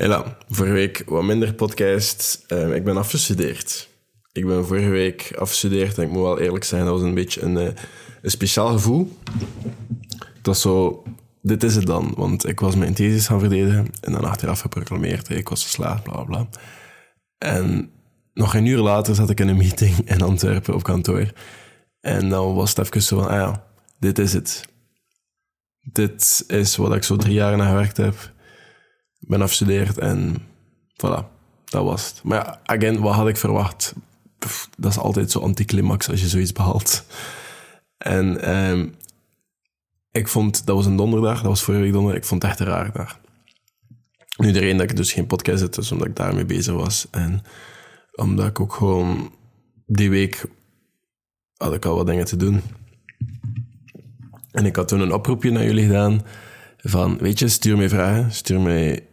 Hela, vorige week wat minder podcast. Ehm, ik ben afgestudeerd. Ik ben vorige week afgestudeerd en ik moet wel eerlijk zijn, dat was een beetje een, eh, een speciaal gevoel. Was zo, dit is het dan, want ik was mijn thesis gaan verdedigen en dan achteraf geproclameerd, ik was geslaagd, bla bla. En nog een uur later zat ik in een meeting in Antwerpen op kantoor. En dan was het even zo van, ah ja, dit is het. Dit is wat ik zo drie jaar naar gewerkt heb. Ben afgestudeerd en voilà, dat was het. Maar ja, again, wat had ik verwacht? Dat is altijd zo anticlimax als je zoiets behaalt. En ehm, ik vond, dat was een donderdag, dat was vorige week donderdag, ik vond het echt een raar dag. Nu, de dat ik dus geen podcast zet, omdat ik daarmee bezig was. En omdat ik ook gewoon die week had ik al wat dingen te doen. En ik had toen een oproepje naar jullie gedaan van, weet je, stuur mij vragen, stuur mij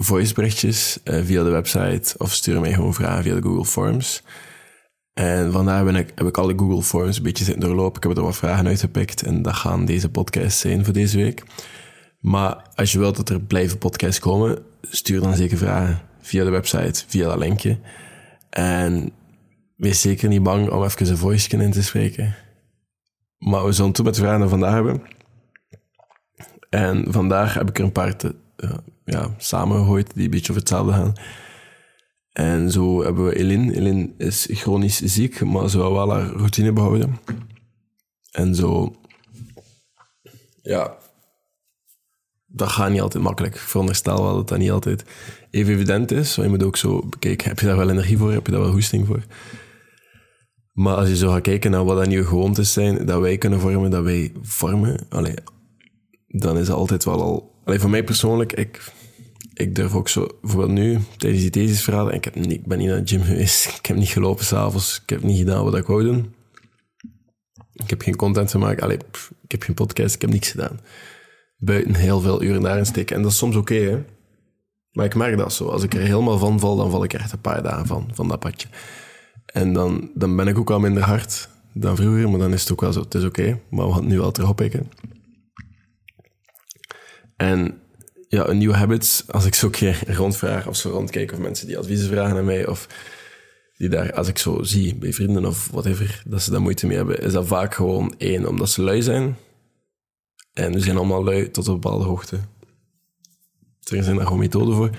voiceberichtjes uh, via de website of stuur mij gewoon vragen via de Google Forms. En vandaar ben ik, heb ik alle Google Forms een beetje zitten doorlopen. Ik heb er wat vragen uitgepikt en dat gaan deze podcasts zijn voor deze week. Maar als je wilt dat er blijven podcasts komen, stuur dan zeker vragen via de website, via dat linkje. En wees zeker niet bang om even een voice in te spreken. Maar we zullen toen met de vragen vandaag hebben. En vandaag heb ik er een paar te, ja, samengegooid die een beetje over hetzelfde gaan. En zo hebben we Elin. Elin is chronisch ziek, maar ze wil wel haar routine behouden. En zo... Ja... Dat gaat niet altijd makkelijk. Ik veronderstel wel dat dat niet altijd even evident is. Want je moet ook zo bekijken, heb je daar wel energie voor? Heb je daar wel hoesting voor? Maar als je zo gaat kijken naar wat dat nieuwe gewoontes zijn, dat wij kunnen vormen, dat wij vormen, dan is het altijd wel al... Allee, voor mij persoonlijk, ik, ik durf ook zo... Bijvoorbeeld nu, tijdens die thesisverhalen, ik, heb niet, ik ben niet naar de gym geweest, ik heb niet gelopen s'avonds, ik heb niet gedaan wat ik wou doen. Ik heb geen content gemaakt, allee, ik heb geen podcast, ik heb niks gedaan. Buiten heel veel uren daarin steken. En dat is soms oké. Maar ik merk dat zo. Als ik er helemaal van val, dan val ik er echt een paar dagen van, van dat padje. En dan, dan ben ik ook al minder hard dan vroeger, maar dan is het ook wel zo, het is oké, maar we gaan nu wel terug oppikken. En ja, een nieuwe habits, als ik zo keer rondvraag of zo rondkijk of mensen die adviezen vragen aan mij of die daar, als ik zo zie bij vrienden of whatever, dat ze daar moeite mee hebben, is dat vaak gewoon één, omdat ze lui zijn. En we zijn allemaal lui tot een bepaalde hoogte. Er zijn daar gewoon methoden voor.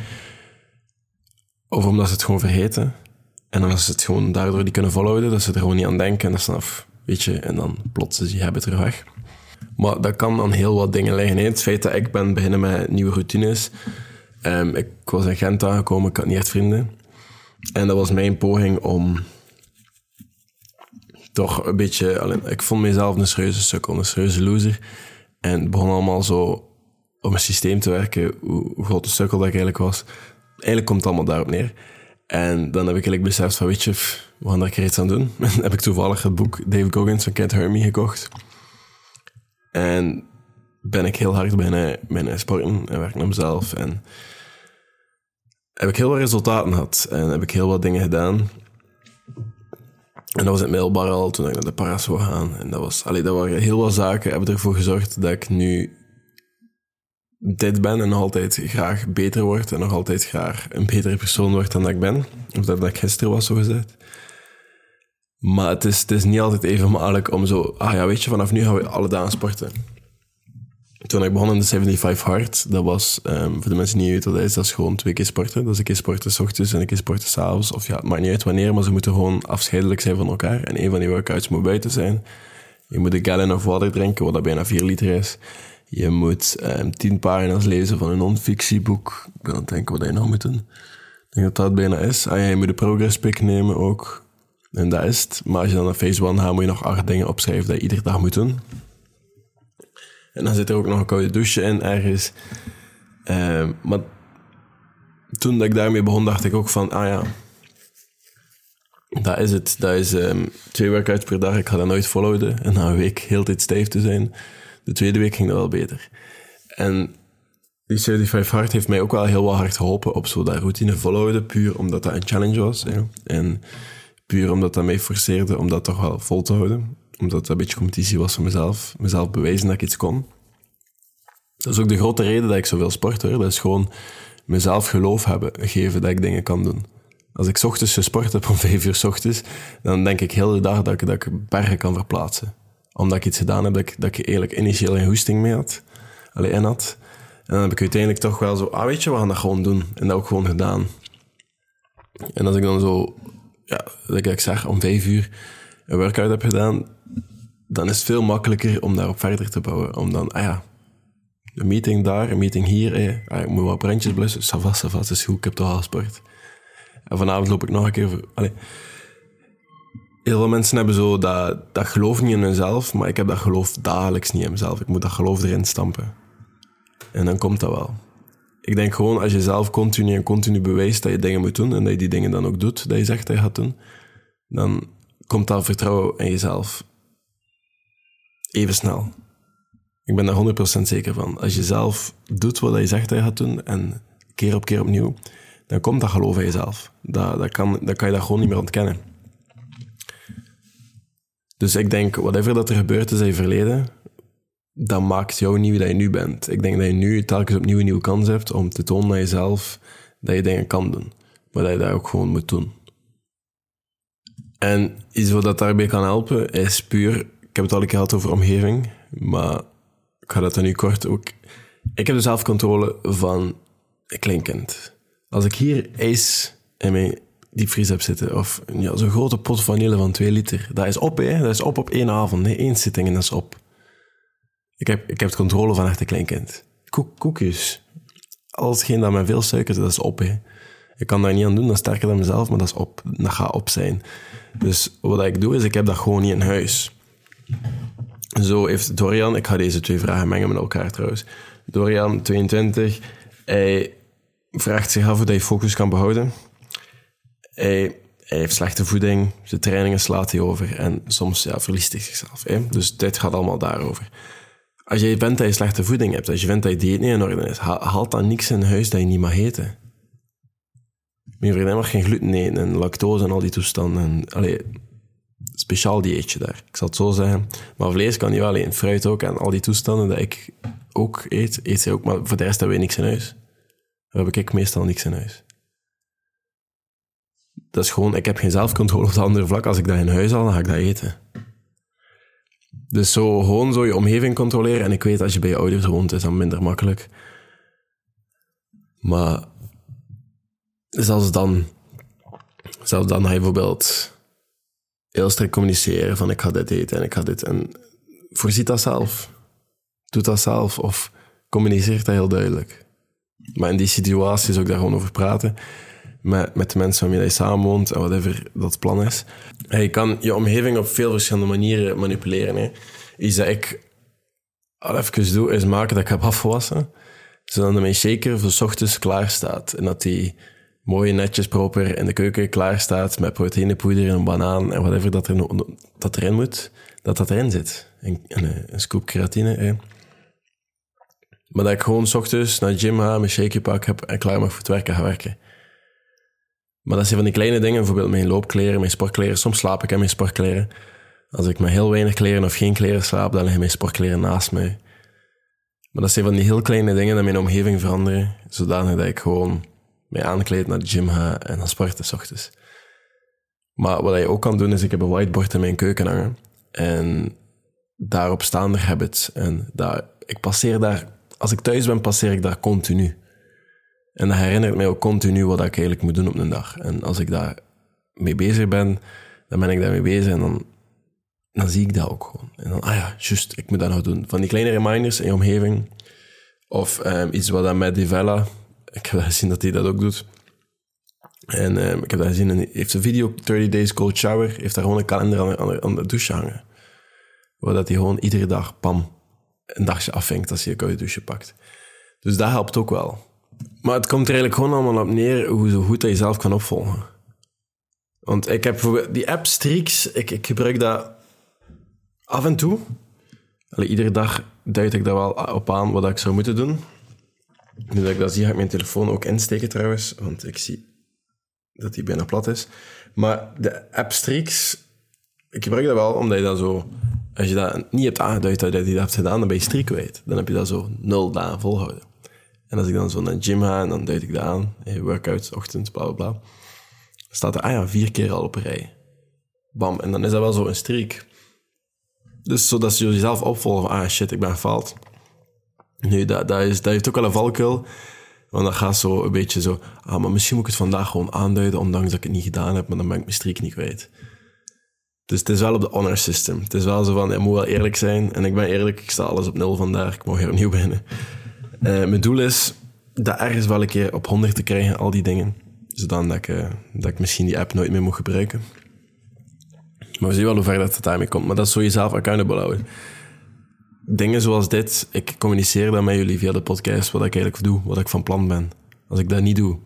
Of omdat ze het gewoon vergeten. En dan is het gewoon daardoor die kunnen volhouden, dat ze er gewoon niet aan denken en ze af, weet je, en dan plots is die habit er weg. Maar dat kan aan heel wat dingen liggen. Het feit dat ik ben beginnen met nieuwe routines. Um, ik was in Gent aangekomen, ik had niet echt vrienden. En dat was mijn poging om toch een beetje... Alleen, ik vond mezelf een serieuze sukkel, een serieuze loser. En het begon allemaal zo op een systeem te werken, hoe, groot de sukkel dat ik eigenlijk was. Eigenlijk komt het allemaal daarop neer. En dan heb ik eigenlijk beseft van, weet je, we gaan daar iets aan doen. En dan heb ik toevallig het boek David Goggins van Cat Hermie gekocht. En ben ik heel hard bijna, bijna sporten en werken aan mezelf. En heb ik heel wat resultaten gehad. En heb ik heel wat dingen gedaan. En dat was in het middelbaar al, toen ik naar de paras zou gaan. En dat, was, allee, dat waren heel wat zaken, hebben ervoor gezorgd dat ik nu dit ben en nog altijd graag beter word en nog altijd graag een betere persoon word dan dat ik ben. Of dat, dat ik gisteren was, zo gezegd. Maar het is, het is niet altijd even makkelijk om zo... Ah ja, weet je, vanaf nu gaan we alle dagen sporten. Toen ik begon in de 75 Hard, dat was, um, voor de mensen die niet weten wat dat is, dat is gewoon twee keer sporten. Dat is een keer sporten s ochtends en een keer sporten s'avonds. Of ja, het maakt niet uit wanneer, maar ze moeten gewoon afscheidelijk zijn van elkaar. En een van die workouts moet buiten zijn. Je moet een gallon of water drinken, wat dat bijna 4 liter is. Je moet um, tien pagina's lezen van een non-fictieboek. Ik ben aan het denken wat je nog moet doen. Ik denk dat dat bijna is. Ah ja, je moet de progress pick nemen ook. En dat is het. Maar als je dan naar phase 1 gaat, moet je nog acht dingen opschrijven dat je iedere dag moet doen. En dan zit er ook nog een koude douche in ergens. Uh, maar toen dat ik daarmee begon, dacht ik ook van, ah ja, dat is het. Dat is um, twee workouts per dag. Ik ga dat nooit volhouden. En na een week heel tijd stijf te zijn. De tweede week ging dat wel beter. En die 75 Hard heeft mij ook wel heel wat hard geholpen op zo dat routine volhouden, puur omdat dat een challenge was. En puur omdat dat mij forceerde om dat toch wel vol te houden. Omdat dat een beetje competitie was voor mezelf. Mezelf bewijzen dat ik iets kon. Dat is ook de grote reden dat ik zoveel sport hoor. Dat is gewoon mezelf geloof hebben, geven dat ik dingen kan doen. Als ik ochtends gesport heb om vijf uur ochtends, dan denk ik heel de dag dat ik, dat bergen kan verplaatsen. Omdat ik iets gedaan heb dat ik, dat ik eigenlijk initieel een hoesting mee had. Alleen in had. En dan heb ik uiteindelijk toch wel zo, ah weet je, we gaan dat gewoon doen. En dat ook gewoon gedaan. En als ik dan zo, ja, ik zeg, om vijf uur een workout heb gedaan, dan is het veel makkelijker om daarop verder te bouwen. Om dan, ah ja, een meeting daar, een meeting hier, eh, ah, ik moet wat brandjes blussen, savas, savas, is goed, ik heb toch al gesport. En vanavond loop ik nog een keer... Allee. Heel veel mensen hebben zo dat, dat geloof niet in hunzelf, maar ik heb dat geloof dagelijks niet in mezelf. Ik moet dat geloof erin stampen. En dan komt dat wel. Ik denk gewoon, als je zelf continu en continu bewijst dat je dingen moet doen en dat je die dingen dan ook doet, dat je zegt dat je gaat doen, dan komt dat vertrouwen in jezelf even snel. Ik ben daar 100% zeker van. Als je zelf doet wat je zegt dat je gaat doen en keer op keer opnieuw, dan komt dat geloof in jezelf. Dat, dat kan, kan je dat gewoon niet meer ontkennen. Dus ik denk, whatever dat er gebeurd is in je verleden, dat maakt jou niet wie dat je nu bent. Ik denk dat je nu telkens opnieuw een nieuwe kans hebt om te tonen aan jezelf dat je dingen kan doen. Maar dat je dat ook gewoon moet doen. En iets wat daarbij kan helpen, is puur... Ik heb het al een keer gehad over omgeving, maar ik ga dat dan nu kort ook... Ik heb de zelfcontrole van een klein. Als ik hier ijs in mijn diepvries heb zitten, of ja, zo'n grote pot vanille van 2 liter, dat is op, hè. Dat is op op één avond, hè. één zitting en dat is op. Ik heb, ik heb het controle van echt een kleinkind. Koek, koekjes. Alles geen dat met veel suiker dat is op. Ik kan daar niet aan doen, dat is sterker dan mezelf, maar dat is op. Dat gaat op zijn. Dus wat ik doe, is ik heb dat gewoon niet in huis. Zo heeft Dorian, ik ga deze twee vragen mengen met elkaar trouwens. Dorian, 22, hij vraagt zich af hoe hij focus kan behouden. Hij, hij heeft slechte voeding, zijn trainingen slaat hij over en soms ja, verliest hij zichzelf. Hè? Dus dit gaat allemaal daarover. Als je vindt dat je slechte voeding hebt, als je vindt dat je dieet niet in orde is, haalt dan niks in huis dat je niet mag eten. Mijn vriendin mag geen gluten eten en lactose en al die toestanden. Allee, speciaal dieetje daar, ik zal het zo zeggen. Maar vlees kan je wel fruit ook en al die toestanden dat ik ook eet, eet zij ook. Maar voor de rest hebben we niks in huis. Daar heb ik meestal niks in huis. Dat is gewoon, ik heb geen zelfcontrole op het andere vlak. Als ik dat in huis haal, dan ga ik dat eten. Dus zo gewoon zo je omgeving controleren. En ik weet, als je bij je ouders woont, is dat minder makkelijk. Maar zelfs dan, zelfs dan ga je bijvoorbeeld heel sterk communiceren van ik ga dit eten en ik ga dit. En voorziet dat zelf. Doe dat zelf of communiceer dat heel duidelijk. Maar in die situaties ook daar gewoon over praten met, met de mensen waarmee je samenwoont en whatever dat plan is. je kan je omgeving op veel verschillende manieren manipuleren. Hè. Iets dat ik al even doe, is maken dat ik heb afgewassen, zodat mijn shaker voor ochtends klaar staat. En dat die mooi netjes proper in de keuken klaar staat met proteinepoeder en een banaan en whatever dat, er, dat erin moet, dat dat erin zit. En, een, scoop keratine. Hè. Maar dat ik gewoon ochtends naar de gym ga, mijn shaker pak heb en klaar mag voor het werken ga werken. Maar dat zijn van die kleine dingen, bijvoorbeeld mijn loopkleren, mijn sportkleren. Soms slaap ik in mijn sportkleren. Als ik met heel weinig kleren of geen kleren slaap, dan liggen mijn sportkleren naast mij. Maar dat zijn van die heel kleine dingen die mijn omgeving veranderen, zodanig dat ik gewoon mij aankleed naar de gym ga en dan sporten s ochtends. Maar wat je ook kan doen, is ik heb een whiteboard in mijn keuken hangen. En daarop staan er habits. En daar, ik passeer daar, als ik thuis ben, passeer ik daar continu. En dat herinnert mij ook continu wat ik eigenlijk moet doen op een dag. En als ik daar mee bezig ben, dan ben ik daarmee bezig en dan, dan zie ik dat ook gewoon. En dan, ah ja, juist, ik moet dat nog doen. Van die kleine reminders in je omgeving. Of um, iets wat dan met Divella, ik heb gezien dat hij dat ook doet. En um, ik heb dat gezien, en hij heeft een video, 30 Days Cold Shower, heeft daar gewoon een kalender aan, aan, aan de douche hangen. Waar dat hij gewoon iedere dag, pam, een dagje afvinkt als hij een koude douche pakt. Dus dat helpt ook wel. Maar het komt er eigenlijk gewoon allemaal op neer hoe zo goed dat je zelf kan opvolgen. Want ik heb die app Streaks, ik, ik gebruik dat af en toe. Iedere dag duid ik daar wel op aan wat ik zou moeten doen. Nu dat ik dat zie, ga ik mijn telefoon ook insteken trouwens, want ik zie dat die bijna plat is. Maar de app Streaks, ik gebruik dat wel omdat je dat zo... Als je dat niet hebt aangeduid dat je dat hebt gedaan, dan ben je streak kwijt. Dan heb je dat zo nul dagen volhouden. En als ik dan zo naar de gym ga en dan duid ik dat aan, hey, workouts, ochtend, bla bla bla, staat er, ah ja, vier keer al op rij. Bam, en dan is dat wel zo een streak. Dus zodat ze jezelf opvolgen, ah shit, ik ben gefaald. Nu, dat, dat, is, dat heeft ook wel een valkuil. Want dat gaat zo een beetje zo, ah, maar misschien moet ik het vandaag gewoon aanduiden, ondanks dat ik het niet gedaan heb, maar dan ben ik mijn streak niet kwijt. Dus het is wel op de honor system. Het is wel zo van, je moet wel eerlijk zijn. En ik ben eerlijk, ik sta alles op nul vandaag. Ik mag weer opnieuw beginnen. Uh, mijn doel is dat ergens wel een keer op 100 te krijgen, al die dingen. Zodat ik, uh, dat ik misschien die app nooit meer moet gebruiken. Maar we zien wel hoe ver dat het daarmee komt. Maar dat is zo jezelf accountable houden. Dingen zoals dit, ik communiceer dat met jullie via de podcast, wat ik eigenlijk doe, wat ik van plan ben. Als ik dat niet doe,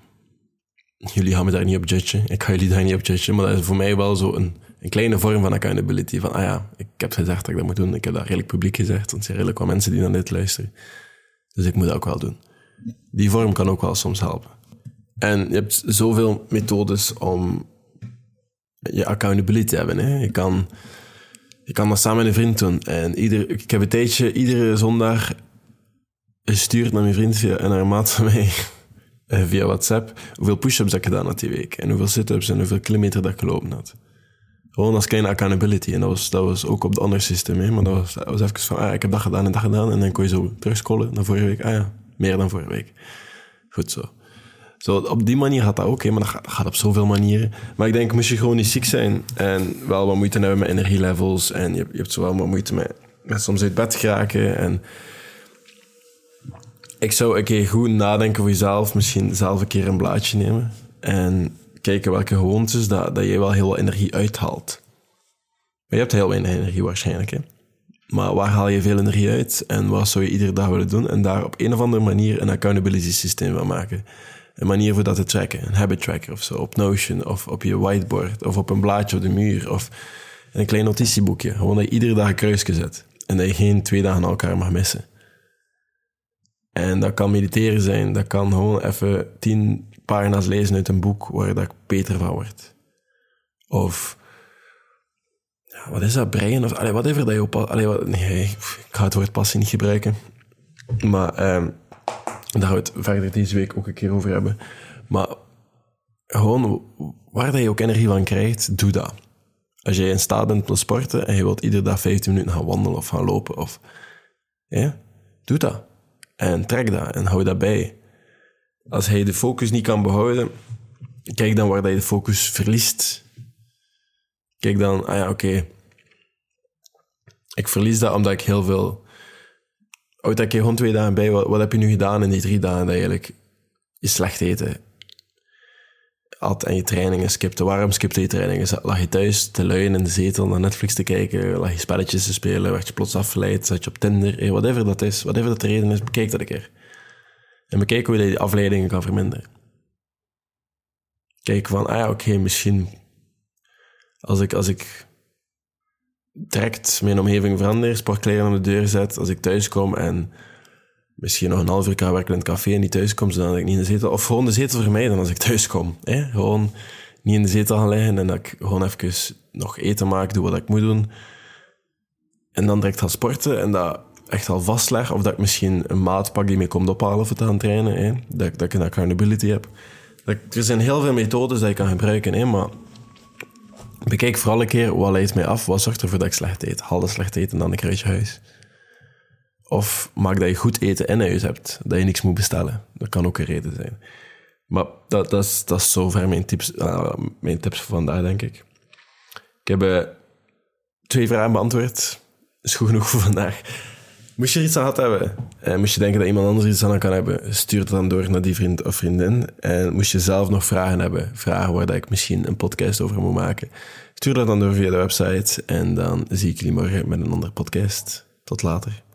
jullie gaan me daar niet op judgen. Ik ga jullie daar niet op judgen, maar dat is voor mij wel zo een, een kleine vorm van accountability. Van, ah ja, ik heb gezegd dat ik dat moet doen. Ik heb dat redelijk publiek gezegd, want er zijn redelijk wat mensen die naar dit luisteren. Dus ik moet dat ook wel doen. Die vorm kan ook wel soms helpen. En je hebt zoveel methodes om je accountability te hebben. Hè? Je, kan, je kan dat samen met een vriend doen. En ieder, ik heb een tijdje iedere zondag gestuurd naar mijn vriend en naar een maat van mij eh, via WhatsApp hoeveel push-ups ik gedaan had die week. En hoeveel sit-ups en hoeveel kilometer dat ik gelopen had. Gewoon als kleine accountability. En dat was, dat was ook op de andere systeem. Hè? Maar dat was, dat was even van, ah, ik heb dat gedaan en dat gedaan. En dan kon je zo terugscrollen naar vorige week. Ah ja, meer dan vorige week. Goed zo. Zo, op die manier gaat dat ook, hè, maar dat gaat, op zoveel manieren. Maar ik denk, moest je gewoon niet ziek zijn en wel wat moeite hebben met energielevels en je, je hebt zo wel wat moeite met, met soms uit bed geraken en ik zou een keer goed nadenken voor jezelf, misschien zelf een keer een blaadje nemen en kijken welke gewoontes dat, dat je wel heel wat energie uithaalt. Maar je hebt heel weinig energie waarschijnlijk, hè. Maar waar haal je veel energie uit en wat zou je iedere dag willen doen? En daar op een of andere manier een accountability systeem van maken een manier voor dat te tracken. Een habit tracker of zo. Op Notion of op je whiteboard of op een blaadje op de muur of een klein notitieboekje. Gewoon dat je iedere dag een kruisje zet. En dat je geen twee dagen elkaar mag missen. En dat kan mediteren zijn. Dat kan gewoon even tien pagina's lezen uit een boek waar dat ik beter van word. Of... Ja, wat is dat? Brein? Of allee, whatever dat je op... Allee, wat, nee, ik ga het woord passie niet gebruiken. Maar... Um, daar gaan we het verder deze week ook een keer over hebben. Maar gewoon, waar dat je ook energie van krijgt, doe dat. Als je in staat bent te sporten en je wilt iedere dag 15 minuten gaan wandelen of gaan lopen, of, ja, doe dat. En trek dat en hou dat bij. Als hij de focus niet kan behouden, kijk dan waar je de focus verliest. Kijk dan, ah ja, oké. Ik verlies dat omdat ik heel veel Oud dat ik gewoon twee dagen bij. Wat, wat, heb je nu gedaan in die drie dagen dat je eigenlijk je slecht eten had en je trainingen skipte? Waarom skipte je trainingen? Lag je thuis te luien in de zetel naar Netflix te kijken? Lag je spelletjes te spelen? Werd je plots afgeleid? Zat je op Tinder? Hey, whatever dat is, whatever dat de reden is, bekijk dat een keer. En bekijk hoe je die afleidingen kan verminderen. Kijk van, ah ja, oké, misschien als ik, als ik direct mijn omgeving verander, sportkleren aan de deur zet als ik thuis kom en misschien nog een half uur kan werken in het café en niet thuis kom, zodat ik niet in de zetel... Of gewoon de zetel vermijden als ik thuis kom. Hè? Gewoon niet in de zetel gaan liggen en dat ik gewoon even nog eten maak, doe wat ik moet doen. En dan direct gaan sporten en dat echt al vastleg. Of dat ik misschien een maat pak die me komt ophalen voor te gaan trainen. Hè? Dat, dat ik een accountability heb. Dat, er zijn heel veel methodes die je kan gebruiken, hè? maar Bekijk vooral een keer wat leidt mij af, wat zorgt ervoor dat ik slecht eet. Haal slecht eten dan een keer huis. Of maak dat je goed eten in huis hebt, dat je niks moet bestellen. Dat kan ook een reden zijn. Maar dat, dat, is, dat is zover mijn tips, uh, mijn tips voor vandaag, denk ik. Ik heb uh, twee vragen beantwoord. Is goed genoeg voor vandaag. Moest je er iets aan gehad hebben, en moest je denken dat iemand anders iets aan kan hebben, stuur het dan door naar die vriend of vriendin. En moest je zelf nog vragen hebben, vragen waar dat ik misschien een podcast over moet maken, stuur dat dan door via de website. En dan zie ik jullie morgen met een andere podcast. Tot later.